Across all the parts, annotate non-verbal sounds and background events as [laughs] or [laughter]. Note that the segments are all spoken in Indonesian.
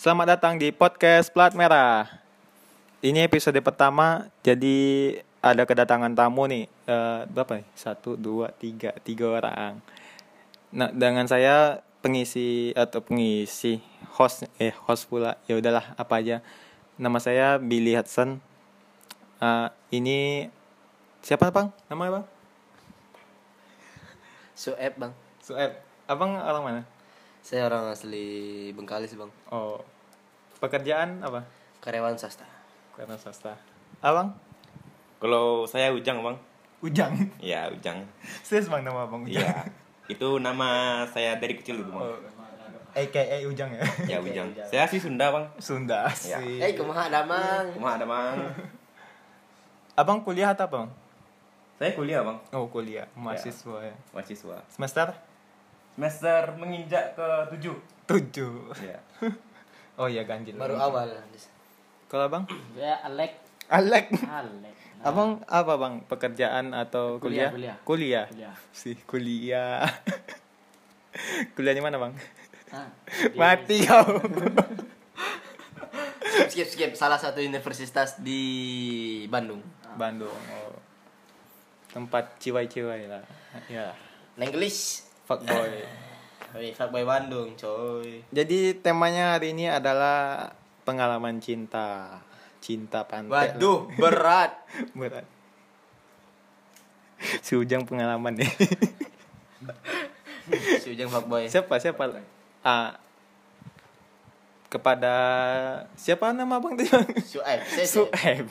Selamat datang di podcast Plat Merah. Ini episode pertama, jadi ada kedatangan tamu nih. Eh, berapa nih? Satu, dua, tiga, tiga orang. Nah, dengan saya pengisi atau pengisi host eh host pula. Ya udahlah, apa aja. Nama saya Billy Hudson. Eh, ini siapa bang? Namanya bang? Sueb bang Sueb. Abang orang mana? Saya orang asli Bengkalis bang Oh, pekerjaan apa? Karyawan swasta Karena swasta. Abang? Kalau saya Ujang bang, Ujang. ya Ujang. Serius bang nama abang Ujang? Iya, itu nama saya dari kecil dulu bang. Oh, AKA Ujang ya? Ya Ujang. Saya asli Sunda bang. Sunda Ya. sih. Eh kumaha damang Cuma ada bang. Abang kuliah atau apa bang? Saya kuliah bang, Oh kuliah, mahasiswa ya. mahasiswa. Semester? Semester menginjak ke tujuh. Tujuh. Ya. [laughs] Oh iya ganjil. Baru awal Kalau abang? [clears throat] Ya, Alek. Alek. Alek. Abang apa bang? Pekerjaan atau kuliah? Kuliah, Kuliah. Kuliah. Sih kuliah. [laughs] Kuliahnya mana bang? Ah, [laughs] Mati kau. Skip skip Salah satu universitas di Bandung Bandung. Oh. Tempat ciwai-ciwai lah. Ya. English Fuckboy. [laughs] Wih, fuckboy Bandung coy Jadi temanya hari ini adalah pengalaman cinta. Cinta pantai. Waduh [laughs] berat Berat. Si Ujang pengalaman nih. Si Ujang fuckboy siapa siapa? Ah kepada siapa nama abang tadi bang? Sueb Sueb.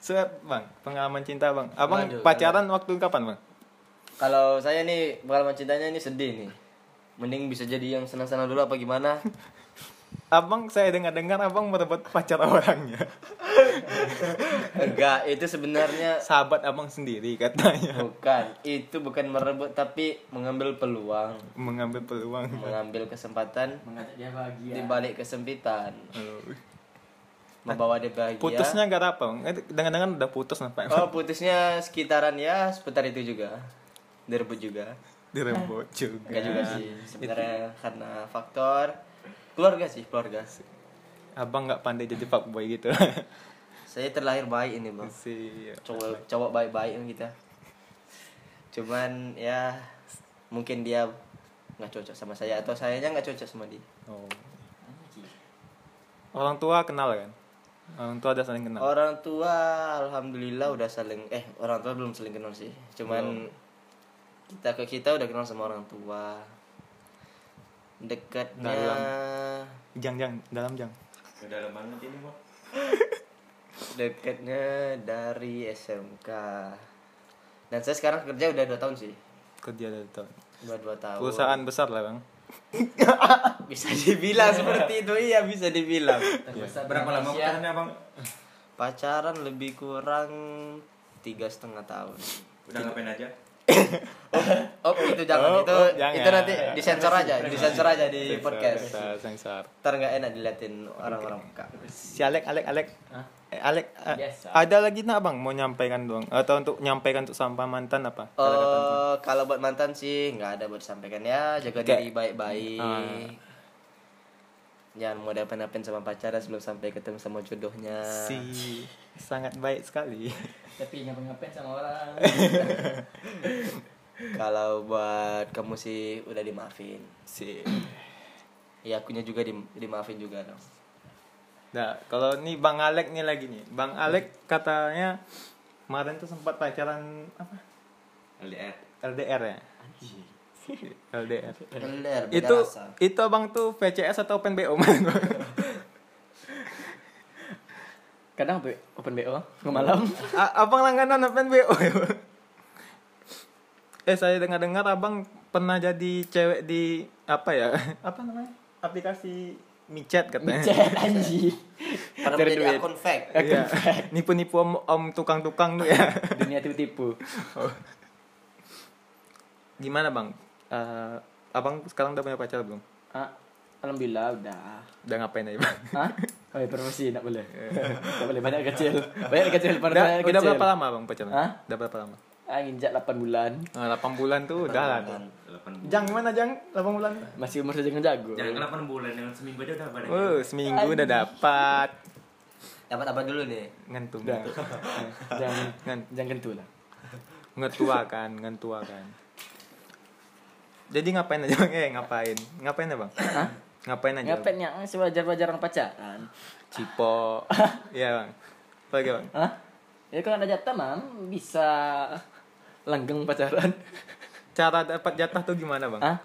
Sueb bang, pengalaman cinta bang. Abang Waduh, pacaran waktu kapan bang? Kalau saya nih pengalaman cintanya ini sedih nih Mending bisa jadi yang senang-senang dulu apa gimana [laughs] Abang saya dengar-dengar abang merebut pacar orangnya. [laughs] Enggak, itu sebenarnya Sahabat abang sendiri katanya. Bukan, itu bukan merebut tapi mengambil peluang, Mengambil peluang. mengambil kesempatan mengajak dia bahagia. di balik kesempitan, Oh. membawa dia bahagia. Putusnya gak apa? Dengan-dengan udah putus sampai Oh, putusnya sekitaran ya seputar itu juga. Direbut juga. Direbut juga. Enggak juga sih. Sebenarnya karena faktor keluarga sih, keluarga. Abang nggak pandai jadi fuckboy gitu. [laughs] Saya terlahir baik ini, Bang. si Cowok cowok baik-baik kan kita. Cuman ya mungkin dia nggak cocok sama saya atau sayanya nggak cocok sama dia. oh. Orang tua kenal kan? Orang tua ada saling kenal. Orang tua alhamdulillah udah saling eh orang tua belum saling kenal sih. Cuman kita ke kita udah kenal sama orang tua. Dekatnya Jang jang dalam jang. Udah lama banget ini bang. [laughs] dekatnya dari SMK. Dan saya sekarang kerja udah dua tahun sih. Kerja dari tahun. Udah dua tahun. Perusahaan besar lah bang. [laughs] Bisa dibilang seperti itu iya bisa dibilang. Terbesar di Berapa lama pacarannya bang? Pacaran lebih kurang tiga setengah tahun. Udah ngapain aja? Oh itu jangan Oh, itu oh, jangan. itu nanti disensor aja disensor aja di podcast. Sensor, sensor. Ntar nggak enak diliatin orang-orang peka. Si Alek, Alek, Alek. Hah? Eh, Alek, eh, Biasa. ada lagi nak bang mau nyampaikan doang atau untuk nyampaikan untuk sampah mantan apa? Oh, kalau buat mantan sih nggak ada buat disampaikan ya, jaga Kayak- diri baik-baik. Ah. Jangan mau dapen-dapen sama pacaran sebelum sampai ketemu sama jodohnya. Si sangat baik sekali. Tapi ngapain-ngapain sama orang. [laughs] Kalau buat kamu sih udah dimaafin. Si. Ya akunya juga di, dimaafin juga dong. Nah, kalau nih Bang Alek nih lagi nih. Bang Alek katanya kemarin tuh sempat pacaran apa? LDR. LDR ya? [laughs] LDR. Beda Itu rasa. itu Bang tuh VCS atau Open BO [laughs] man? Kadang open open BO ke malam. [laughs] A- abang langganan Open BO ya? Eh saya dengar-dengar Abang pernah jadi cewek di apa ya? Apa namanya? Aplikasi micet katanya. Cek anji. Pernah Cari menjadi duit. akun fake. Iya. Nipu-nipu om, om tukang-tukang tuh ya. Dunia tipu-tipu. Gimana bang? Eh, abang sekarang udah punya pacar belum? Ah, alhamdulillah udah. Udah ngapain aja bang? Hah? Oh, ya, promosi enggak boleh. Enggak boleh banyak kecil. Banyak kecil pada Udah, kecil. udah berapa lama bang pacaran? Hah? Udah berapa lama? Ah, nginjak 8 bulan. Nah, 8 bulan tuh udah lah. tuh. 8 bulan. Jang gimana Jang? 8 bulan. Masih umur saja jago. Jangan 8 bulan yang seminggu aja udah badannya. Oh, seminggu udah dapat. Dapat apa dulu nih? Ngantung. Udah. [laughs] jangan Ngan- jangan kentu lah. Ngetua kan, ngetua kan. Jadi ngapain aja Bang? Eh, ngapain? Ngapain ya, Bang? Hah? Ngapain aja? Ngapain yang sewajar-wajar orang pacaran? Cipo. [laughs] Iya, Bang. Lagi, Bang? Hah? Ya kalau ada jatah mam bisa langgeng pacaran. Cara dapat jatah tuh gimana, Bang? Hah?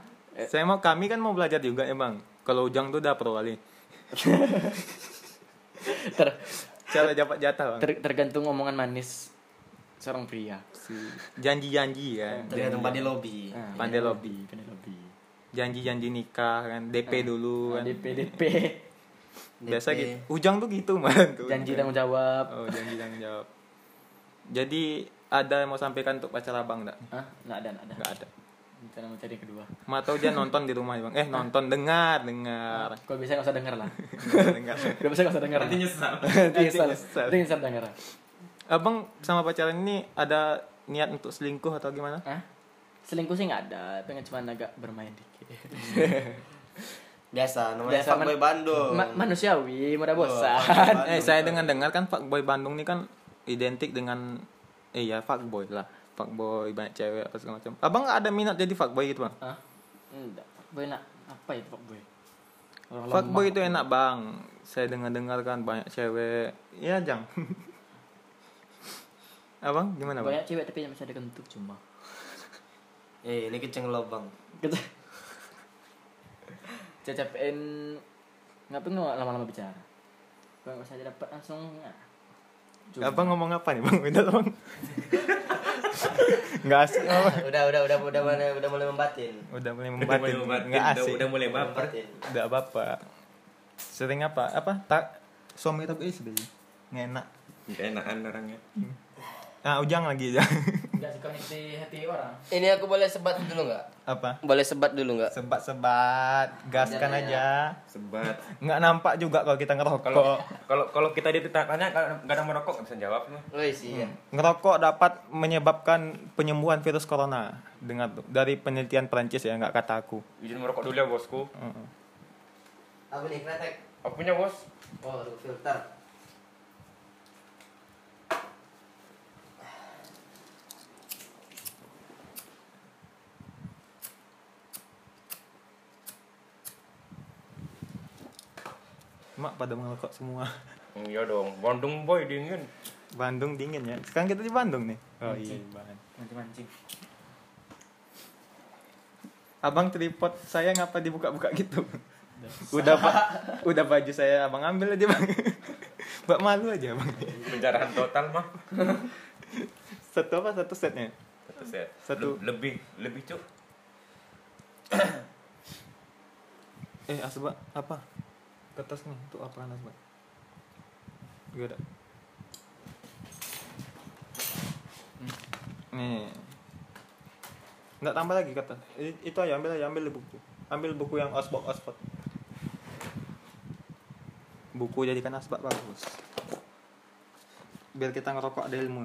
Saya mau kami kan mau belajar juga ya, Bang. Kalau Ujang tuh udah pro kali. [laughs] Ter, Cara dapat jatah, Bang. ter- tergantung omongan manis seorang pria. Janji-janji kan. Tergantung pada lobby. Ah, Pandai lobby. Pandai lobby. Janji-janji nikah kan, DP dulu kan. DP DP. [laughs] Biasa gitu. Ujang tuh gitu, man. Tuh. [laughs] Janji tanggung jawab. Oh, janji tanggung jawab. Jadi ada yang mau sampaikan untuk pacar abang enggak? Hah? Nggak ada, nggak ada. Enggak ada. Kita mau cari kedua. Ma tahu dia nonton di rumah ya, Bang. Eh, nonton dengar, dengar. Kalau bisa nggak usah denger lah. dengar. Kalau [laughs] bisa nggak usah denger. Nanti nyesal. Nanti nyesal. nyesal. Nanti nyesal denger. Abang sama pacaran ini ada niat untuk selingkuh atau gimana? Hah? Selingkuh sih nggak ada, pengen cuma agak bermain dikit. [laughs] Biasa, namanya Biasa, fuckboy man- Bandung. Ma- manusiawi, mudah bosan. Bandung. [laughs] Eh, saya dengar dengar kan fuckboy Bandung ini kan identik dengan eh ya fuckboy lah. Fuckboy banyak cewek apa segala macam. Abang nggak ada minat jadi fuckboy gitu, Bang? Hah? Enggak. Fuckboy nak apa itu fuckboy? Orang Fuckboy itu enak, Bang. Saya dengar-dengar kan banyak cewek. Ya, Jang. [laughs] Abang gimana, Bang? Banyak cewek tapi yang masih ada kentut cuma. [laughs] Eh, ini kenceng lobang. Kita cacapen ngapain nggak lama-lama bicara? Kalau nggak saja dapat langsung ya. Cuma. Abang ngomong apa nih, Bang? Udah, Bang. [laughs] Nggak asik, apa? udah, udah, udah, udah mulai, udah mulai membatin. Udah mulai Udah membatin. mulai membatin, Nggak udah- asik. Udah mulai baper. Membatin. Udah apa-apa. Sering apa? Apa? Tak suami tapi sebenarnya. Ngenak. Gak enakan orangnya. Nah, ujang lagi [laughs] ya. Hati orang. Ini aku boleh sebat dulu nggak? apa? Boleh sebat dulu nggak? Sebat-sebat, gaskan Jangan aja. Sebat. Nggak nampak juga kalau kita Kalau ngerokok. kalau kalau kita ditanya kalau nggak ada merokok nggak bisa jawab nih. Oh iya. Ngerokok dapat menyebabkan penyembuhan virus corona. Dengar tuh dari penelitian Prancis ya, nggak kata aku. Izin merokok dulu ya bosku. Heeh. Apa nih kretek? Aku punya bos. Oh, filter. Mak pada ngerokok semua. [laughs] Iya dong. Bandung boy dingin. Bandung dingin ya. Sekarang kita di Bandung nih. Oh iya, Bandung. Mancing-mancing. Abang tripod saya ngapa dibuka-buka gitu? [laughs] udah pak, udah baju saya abang ambil aja bang. [laughs] Mbak malu aja bang. Penjarahan total mah. Satu apa satu setnya? Satu set. Satu. Le- lebih lebih cuk. Eh asbak apa? Kertas nih untuk apa asbak? Gak ada. Nih. Nggak tambah lagi kertas. I- Itu aja ambil aja ambil buku. Ambil buku yang asbak asbak. Buku jadikan asbak bagus. Biar kita ngerokok ada ilmu.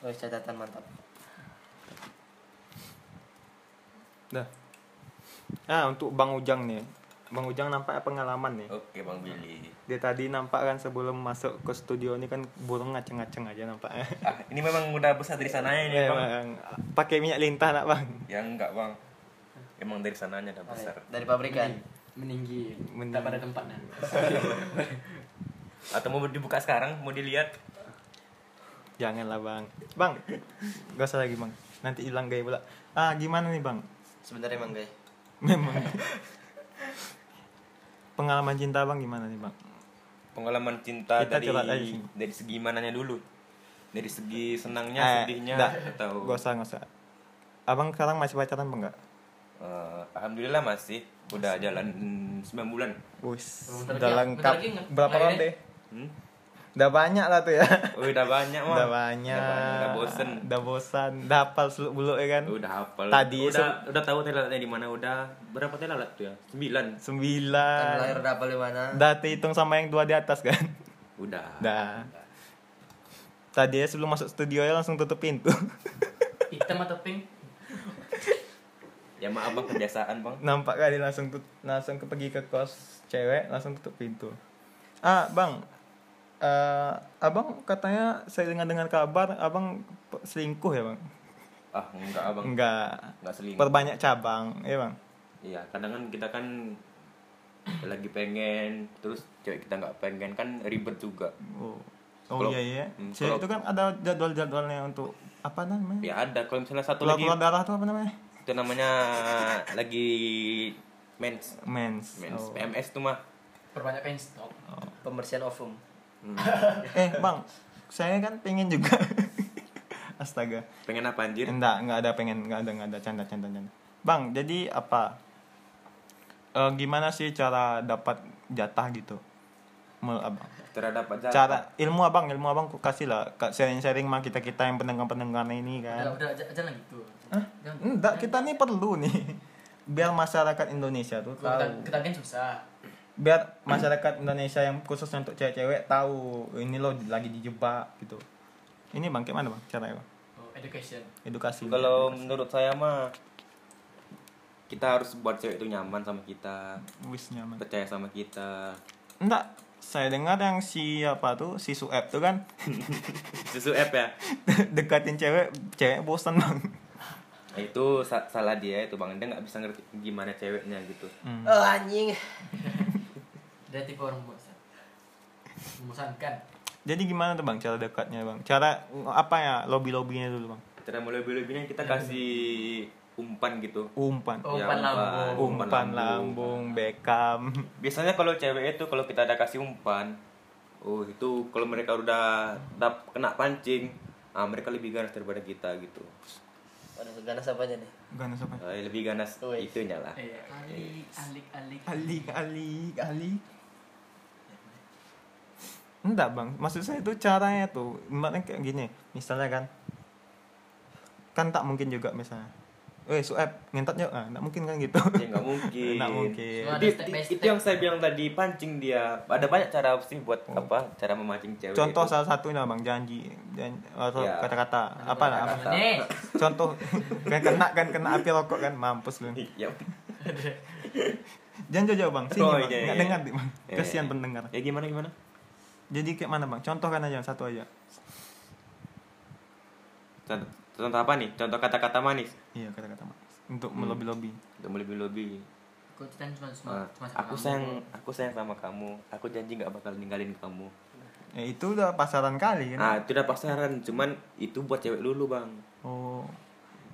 Oh, catatan mantap. Dah. Ah untuk Bang Ujang nih. Bang Ujang nampak pengalaman nih. Oke Bang Billy. Dia tadi nampak kan sebelum masuk ke studio ini kan burung ngaceng-ngaceng aja nampaknya. Ah, ini memang udah besar dari sananya ini Ya, bang. bang. Pakai minyak lintah nak bang. Ya enggak bang. Emang dari sananya udah besar. Dari pabrikan. Meninggi. Meninggi. Tak pada tempatnya. Atau mau dibuka sekarang? Mau dilihat? Janganlah bang. Bang, gak usah lagi bang. Nanti hilang gaya pula. Ah gimana nih bang? Sebentar emang guys. Memang. Pengalaman cinta bang gimana nih bang? Pengalaman cinta Kita dari dari segi mananya dulu? Dari segi senangnya, Eh, sedihnya, nggak. atau Gak usah gak usah. Abang sekarang masih pacaran apa enggak? Eh, Alhamdulillah masih udah jalan 9 bulan. Wus, udah lengkap. Berapa ronde? Hmm? Udah banyak lah tuh ya. Udah banyak mah. Udah banyak. Udah, banyak, udah bosen. Udah bosan. Udah hafal seluk beluk ya kan? Udah hafal. Tadi udah udah tahu telalatnya di mana udah berapa telalat tuh ya? 9. Kan Sembilan. lahir dapat di mana? Udah hitung sama yang dua di atas kan? Udah. Udah. tadi ya sebelum masuk studio ya langsung tutup pintu Hitam atau pink? Ya maaf bang kebiasaan bang. nampak kali langsung tut langsung ke pergi ke kos cewek langsung tutup pintu ah bang eh abang katanya saya dengar dengar kabar abang selingkuh ya bang Ah enggak abang. enggak Enggak selingkuh. perbanyak cabang ya bang Iya kadang kan kita kan lagi pengen terus cewek kita nggak pengen kan ribet juga. oh oh Kalau- iya iya hmm, cewek itu kan ada jadwal jadwalnya untuk apa namanya Ya ada kalau misalnya satu keluar lagi keluar darah tuh apa namanya itu namanya lagi mens mens mens Oh. PMS tuh mah. Perbanyak pen stok. Pembersihan ovum. Hmm. eh bang saya kan pengen juga [laughs] astaga Pengen apa anjir? enggak enggak ada pengen enggak ada enggak ada canda canda canda bang jadi apa Eh, gimana sih cara dapat jatah gitu Menurut abang Terhadap aja. cara ilmu abang ilmu abang ku kasih lah sharing sharing mah kita kita yang pendengar pendengar ini Udah, kan udah aja, aja lah gitu. Hah? Jangan- enggak kita nih perlu nih biar masyarakat Indonesia tuh Kita, tahu kita kan susah. Biar masyarakat Indonesia yang khusus untuk cewek-cewek tahu ini loh lagi dijebak gitu ini bang kayak mana bang caranya bang Oh, education. edukasi Kalau menurut saya mah kita harus buat cewek itu nyaman sama kita, wis nyaman percaya sama kita. enggak saya dengar yang si apa tuh si Sueb tuh kan [laughs] Susu app ya. [laughs] dekatin cewek cewek bosan bang Nah, itu sa- salah dia itu bang dia nggak bisa ngerti gimana ceweknya gitu. Hmm. Oh anjing. Dia tipe orang bosan. Membosankan. jadi gimana tuh bang cara dekatnya bang cara apa ya lobby lobbynya dulu bang Cara mulai lebih kita kasih umpan gitu. umpan Oh, Ya, umpan lambung. umpan lambung Beckham Biasanya kalau cewek itu kalau kita ada kasih umpan, oh itu kalau mereka udah dap, kena pancing, ah mereka lebih ganas daripada kita gitu. Waduh, ganas apanya nih? ganas apa Ah, lebih ganas Wih. itunya lah. Eh, alik, alik, alik. alik alik alik enggak bang maksud saya itu caranya tuh makanya kayak gini misalnya kan kan tak mungkin juga misalnya Eh, Sueb, ngentot yuk. Nah, nggak mungkin kan gitu. Ya nggak mungkin. [laughs] Nggak mungkin. Itu, ada step by itu step. yang saya bilang tadi pancing dia. Ada banyak cara sih buat apa? Cara memancing cewek. Contoh itu. salah satunya bang janji, dan atau Ya. kata-kata apa lah? [laughs] Contoh kan kena kan kena api rokok kan mampus lu. [laughs] Iya. Jangan jauh bang, sini Oh, bang. iya, Nggak iya. dengar bang. Iya, Kasihan iya. pendengar. Ya gimana gimana? Jadi kayak mana bang? Contohkan aja satu aja. Contoh, contoh apa nih? Contoh kata-kata manis. Iya kata-kata mas. Untuk Hmm. melobi-lobi. Udah lebih lebih. Kau ceritain cuma cuma Ah, cuma sama aku kamu. sayang, aku sayang sama kamu. Aku janji nggak bakal ninggalin kamu. Ya itu udah pasaran kali kan. Ah, itu udah pasaran, cuman itu buat cewek dulu bang. Oh.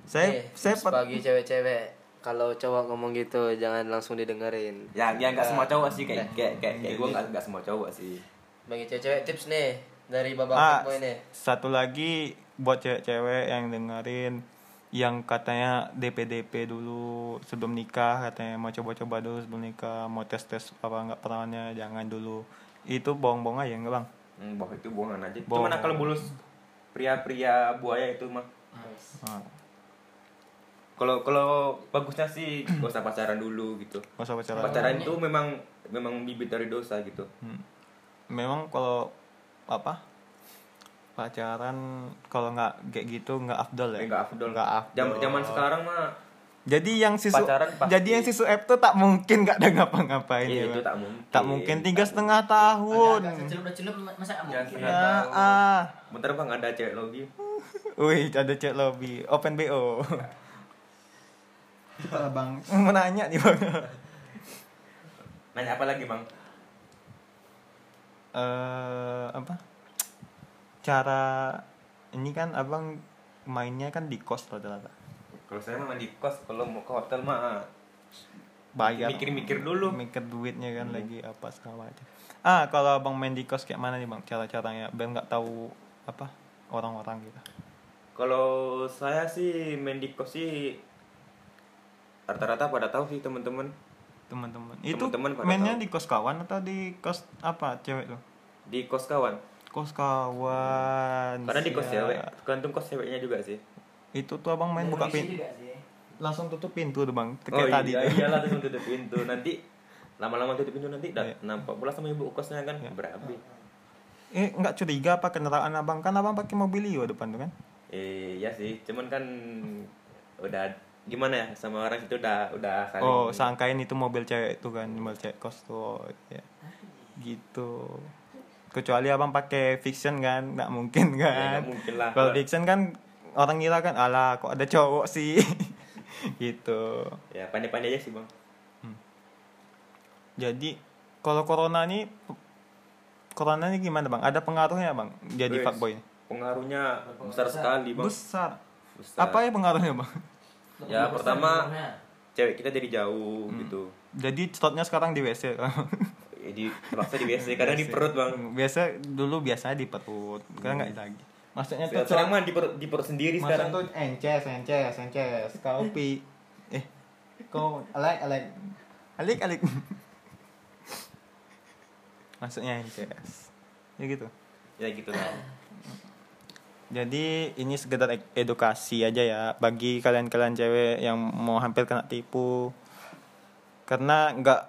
Saya Eh, saya bagi cewek-cewek kalau cowok ngomong gitu jangan langsung didengerin. Ya, ya nggak semua cowok sih kayak Nah. kayak kayak, kayak gue nggak nggak semua cowok sih. Bagi cewek-cewek tips nih dari babak Ah, boy nih. satu lagi buat cewek-cewek yang dengerin yang katanya DP-DP dulu sebelum nikah katanya mau coba-coba dulu sebelum nikah mau tes-tes apa enggak perawannya jangan dulu itu bohong-bohong aja enggak bang Hmm, bahwa itu bohongan aja. Bohong. Cuman kalau bulus pria-pria buaya itu mah. nah, Kalau kalau bagusnya sih gak usah pacaran dulu gitu. nggak usah pacaran Pacaran itu memang memang bibit dari dosa gitu. Hmm. Memang kalau apa pacaran kalau nggak kayak gitu nggak afdol ya Eh, nggak afdol. nggak afdol. Zaman zaman sekarang mah jadi yang sisu jadi yang sisu F tuh tak mungkin nggak ada ngapa-ngapain iya, ya, itu tak mungkin. tak mungkin tiga setengah tahun ya ah Bentar bang ada cewek lobby. [laughs] Wih, ada chat lobby, open BO. Kita bang, [laughs] mau nanya nih bang. Nanya apa lagi bang? Eh apa? Cara ini kan abang mainnya kan di kos rata-rata. Kalau saya mah di kos, kalau mau ke hotel mah Bayar. Mikir-mikir dulu. Mikir duitnya kan Hmm. lagi apa segala macam. Ah, kalau abang main di kos kayak mana nih bang? Cara-caranya biar nggak tahu apa orang-orang gitu. Kalau saya sih main di kos sih rata-rata pada tahu sih teman-teman. Teman-teman. Itu mainnya tahu. di kos kawan atau di kos apa cewek tuh? Di kos kawan. Kos kawan. Karena di kos cewek, tergantung kos ceweknya juga sih. Itu tuh abang main buka pintu. juga sih. langsung tutup pintu tuh bang Oh kayak tadi iya, iyalah tuh [laughs] tutup pintu nanti lama-lama tutup pintu nanti dah Iya. nampak pula sama ibu kosnya kan Iya. berabi. eh nggak curiga apa kendaraan abang kan abang pakai mobilio depan tuh kan Eh, iya sih, cuman kan udah gimana ya sama orang itu udah udah saling oh sangkain itu mobil cewek itu kan mobil cewek kos tuh ya. gitu kecuali abang pakai fiction kan nggak mungkin Ya, kan nggak mungkin lah. kalau fiction kan orang ngira kan alah kok ada cowok sih [laughs] gitu ya pandai-pandai aja sih bang. jadi kalau corona ini corona ini gimana bang ada pengaruhnya bang jadi fuckboy Pengaruhnya besar sekali bang. besar Besar. apa ya pengaruhnya bang Ya pertama cewek kita jadi jauh Hmm. gitu. jadi slotnya sekarang di wc Ya, [laughs] di terpaksa di WC kadang di perut bang. biasa dulu biasa di perut sekarang nggak lagi maksudnya tuh Sekarang mah di perut di perut sendiri Maksudnya sekarang. tuh ences ences ences kau pi eh kau alek alek alik alik [laughs] maksudnya ences ya gitu Ya gitu lah. [laughs] jadi ini sekedar ek- edukasi aja ya bagi kalian-kalian cewek yang mau hampir kena tipu. Karena nggak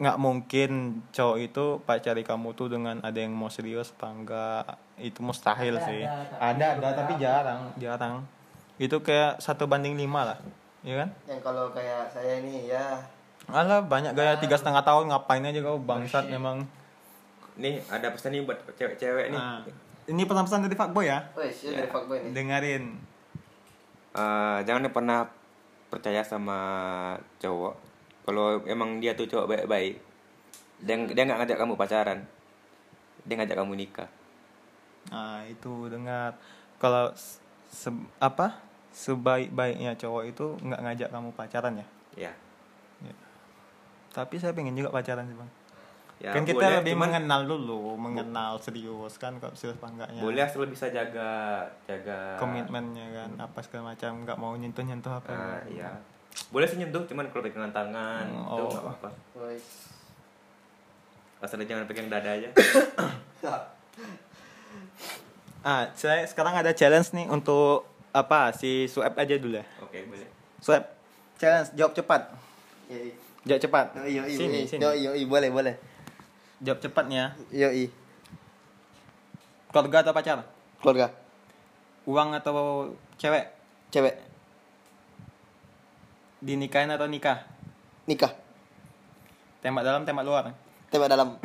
nggak mungkin cowok itu pacari kamu tuh dengan ada yang mau serius apa enggak itu mustahil Ada, sih. ada, tapi ada ada tapi jarang. Jarang. Itu kayak satu banding lima lah ya kan? Yang kalau kayak saya ini ya. Alah banyak gaya tiga setengah tahun ngapain aja kau bangsat memang. Nih ada pesan nih buat cewek-cewek nih. Nah, ini pesan-pesan dari fuckboy ya? Wes, ya dari fuckboy nih. dengerin. Eh, jangan pernah percaya sama cowok. Kalau emang dia tuh cowok baik-baik dia dia nggak ngajak kamu pacaran. Dia ngajak kamu nikah. Nah, itu dengar. Kalau se- apa? Sebaik-baiknya cowok itu nggak ngajak kamu pacaran ya. ya Tapi saya pengen juga pacaran sih bang. Ya kan kita boleh, lebih cuman mengenal dulu, mengenal serius kan kalau serius apa enggaknya. boleh asal bisa jaga jaga Komitmennya kan apa segala macam nggak mau nyentuh nyentuh apa. Ah, iya boleh sih nyentuh cuman kalau pegangan tangan Hmm, itu oh. nggak apa-apa Wes. asal jangan pegang dada aja [coughs] Ah, saya sekarang ada challenge nih untuk apa si Sueb aja dulu ya. oke boleh Sueb, challenge jawab cepat. Yoi. Jawab cepat. Yoi, yoi, sini, yoi. sini. Yoi, boleh, boleh. Jawab cepatnya. Yoi. Keluarga atau pacar? Keluarga. Uang atau cewek? Cewek. Dinikahin atau nikah? Nikah. Tembak dalam, tembak luar. Tembak dalam. [laughs]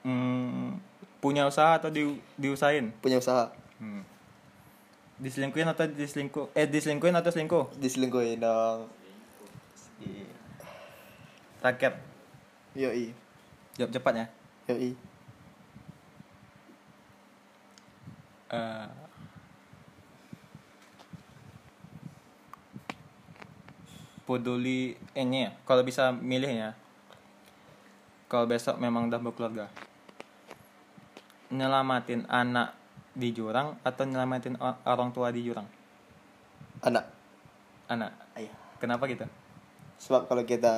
Hmm, punya usaha atau di, diusahain? Punya usaha. Hmm. Diselingkuhin atau diselingkuh? Eh, diselingkuhin atau selingkuh? Diselingkuhin dong. Rakyat. Yoi. Jawab cepat ya. Yoi. Eh, peduli ini ya kalau bisa milih ya kalau besok memang udah berkeluarga nyelamatin anak di jurang atau nyelamatin orang tua di jurang? Anak. anak. Ayah. kenapa gitu? Sebab kalau kita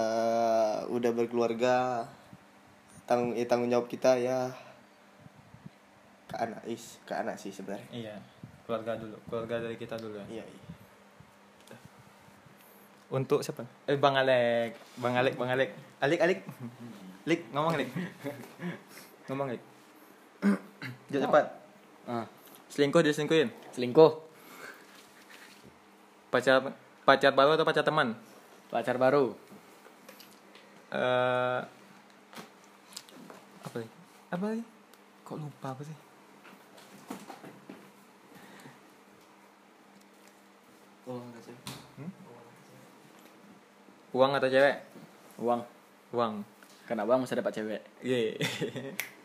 udah berkeluarga, tanggung eh, tanggung jawab kita ya ke anak is ke anak sih sebenarnya. iya. Keluarga dulu keluarga dari kita dulu ya. Iya. iya. untuk siapa? Eh bang Alek. Bang Alek bang Alek. Alik Alik Lik ngomong Lik. Ngomong Lik. [clears throat] Jawab cepat Ah, selingkuh diselingkuhin? Selingkuh. pacar pacar baru atau pacar teman? Pacar baru. eh apa sih apa sih kok lupa apa sih? Uang atau cewek? Uang. uang. Karena uang bisa dapat cewek. Iya. [laughs]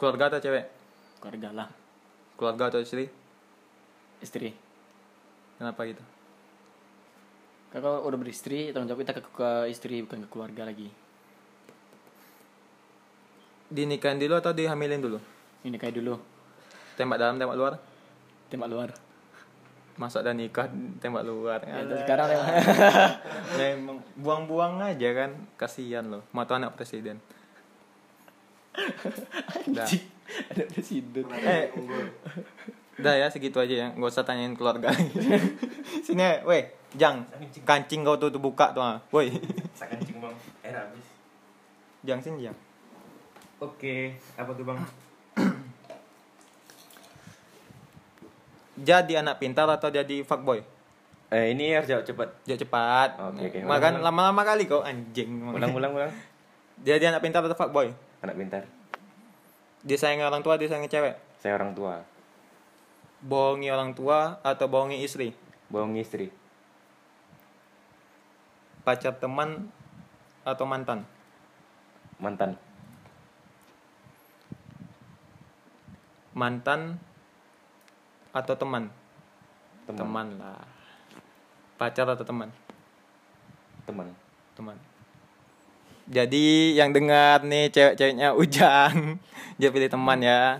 keluarga atau cewek Keluarga lah. keluarga atau istri? Istri. kenapa gitu? Kalau udah beristri, tanggung jawab kita ke, ke istri bukan ke keluarga lagi. dinikahin dulu atau dihamilin dulu? Ini kayak dulu, tembak dalam tembak luar? Tembak luar. masuk dan nikah tembak luar? Ya, sekarang [laughs] memang buang-buang aja kan. Kasihan loh. Mau tuh anak presiden. [laughs] Dah. [laughs] Ada presiden. eh Udah ya segitu aja ya, nggak usah tanyain keluarga. [laughs] Sini, ya, weh, Jang, kancing kau tuh, tuh buka tuh, ah. woi. [laughs] Saya kencing bang, air habis. Jang sini Jang. Oke, apa tuh bang? [clears throat] Jadi anak pintar atau jadi fuckboy? Eh ini harus jawab cepat. Jawab cepat. Oke, oke. Makan Ulang, ulang. lama-lama kali kau anjing. Ulang ulang ulang. Jadi anak pintar atau fuckboy? Anak pintar. Dia sayang orang tua, dia sayang cewek. Saya orang tua. Bohongi orang tua atau bohongi istri? Bohong istri. Pacar teman atau mantan? Mantan. Mantan atau teman? Teman. Teman lah. Pacar atau teman? Teman. Teman. Jadi yang dengar nih cewek-ceweknya Ujang, [laughs] dia pilih teman ya.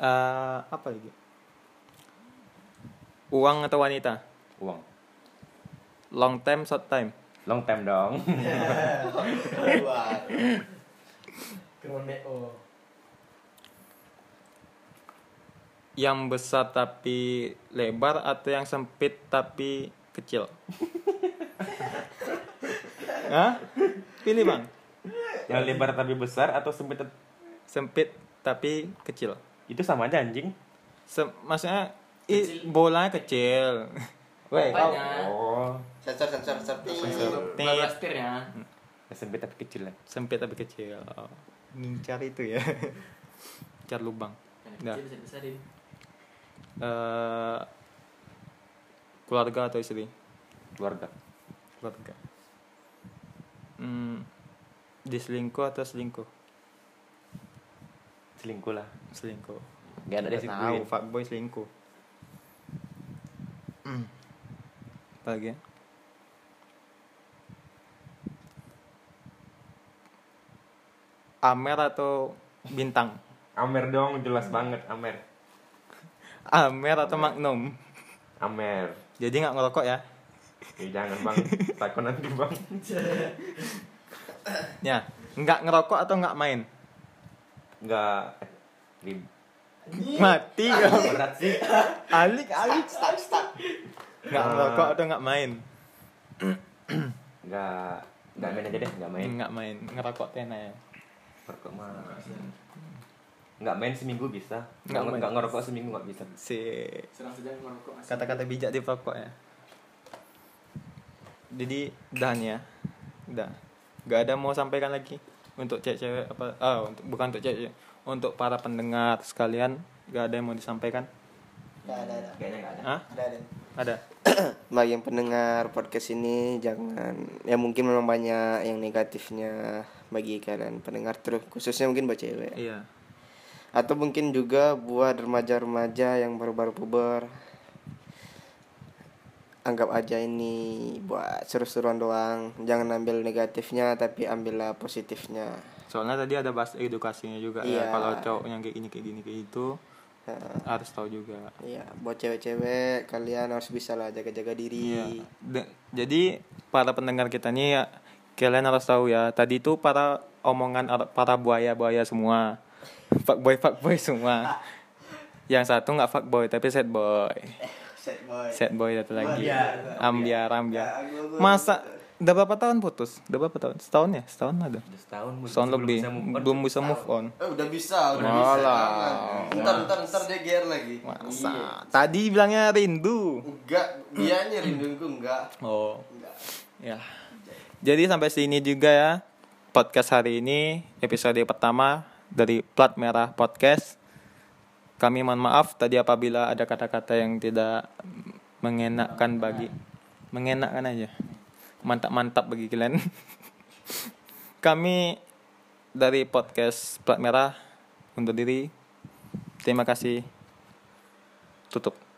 Eh, apa lagi? Uang atau wanita? Uang. Long time, short time. Long time dong. [laughs] Yang besar tapi lebar atau yang sempit tapi kecil? [laughs] Hah? Pilih bang. Yang lebar tapi besar atau sempit Sempit tapi kecil. itu sama aja anjing. Sem- maksudnya i, bolanya kecil. [laughs] Weh. Oh, Sensor sensor sensor. Sensor. Berapa setirnya? sempit tapi kecil lah. sempit tapi kecil. Oh, ngincar itu ya. [laughs] Ngincar lubang. Kecil besarin. Eh, keluarga atau istri? Keluarga. Keluarga. Hmm, diselingkuh atau selingkuh? Selingkuh lah. Selingkuh. Gak ada Udah tahu fuckboy selingkuh. Hmm. Apa lagi ya? Amer atau bintang? Amer dong, jelas banget Amer. [laughs] Amer atau Magnum? Amer. Jadi nggak ngerokok ya? Eh, jangan bang, takut nanti bang. [laughs] Ya, nggak ngerokok atau nggak main? Enggak. Rib. Mati kau. Berat sih. Alik, alik. Stuck stuck. Nggak ngerokok atau nggak main? Enggak. Enggak main aja deh, enggak main. Nggak main. Ngerokok tena ya. Ngerokok mah. Enggak main seminggu bisa. Nggak Enggak main. enggak ngerokok seminggu enggak bisa. Si kata-kata bijak di pokok ya. Jadi nih ya. Udah. Gak ada mau sampaikan lagi untuk cewek-cewek apa ah untuk bukan untuk cewek untuk para pendengar sekalian gak ada yang mau disampaikan Ada ada ada. Kayaknya enggak ada. Hah? Ada ada. ada [clears throat] Bagi yang pendengar podcast ini jangan ya mungkin memang banyak yang negatifnya bagi kalian pendengar terus khususnya mungkin buat cewek iya atau mungkin juga buat remaja-remaja yang baru-baru puber anggap aja ini buat seru-seruan doang jangan ambil negatifnya tapi ambillah positifnya soalnya tadi ada bahas edukasinya juga Iya. ya kalau cowok yang kayak gini kayak gini kayak itu Nah, harus tahu juga Iya, buat cewek-cewek kalian harus bisa lah jaga-jaga diri. Iya. De- jadi para pendengar kita nih ya, kalian harus tahu ya. Tadi itu para omongan ar- para buaya-buaya semua. Fuckboy fuckboy semua. Yang satu nggak fuckboy tapi sad boy. Set boy. Sad boy satu lagi. Ambiar. Ambiar, ambiar. Masa udah berapa tahun putus? Udah berapa tahun? Setahun ya? Setahun ada. Udah setahun belum- Setahun belum lebih. bisa move on. Belum bisa move on. Eh, udah bisa, udah bisa. Malah. Jangan. Ntar ntar ntar dia gear lagi. Iya. Masa? Tadi bilangnya rindu. Enggak, dianya rinduku enggak. Oh. Enggak. Ya. Jadi sampai sini juga ya podcast hari ini episode pertama dari Plat Merah Podcast. Kami mohon maaf tadi apabila ada kata-kata yang tidak mengenakkan bagi mengenakkan aja. Mantap-mantap bagi kalian. [laughs] Kami dari podcast Plat Merah undur diri. Terima kasih. Tutup.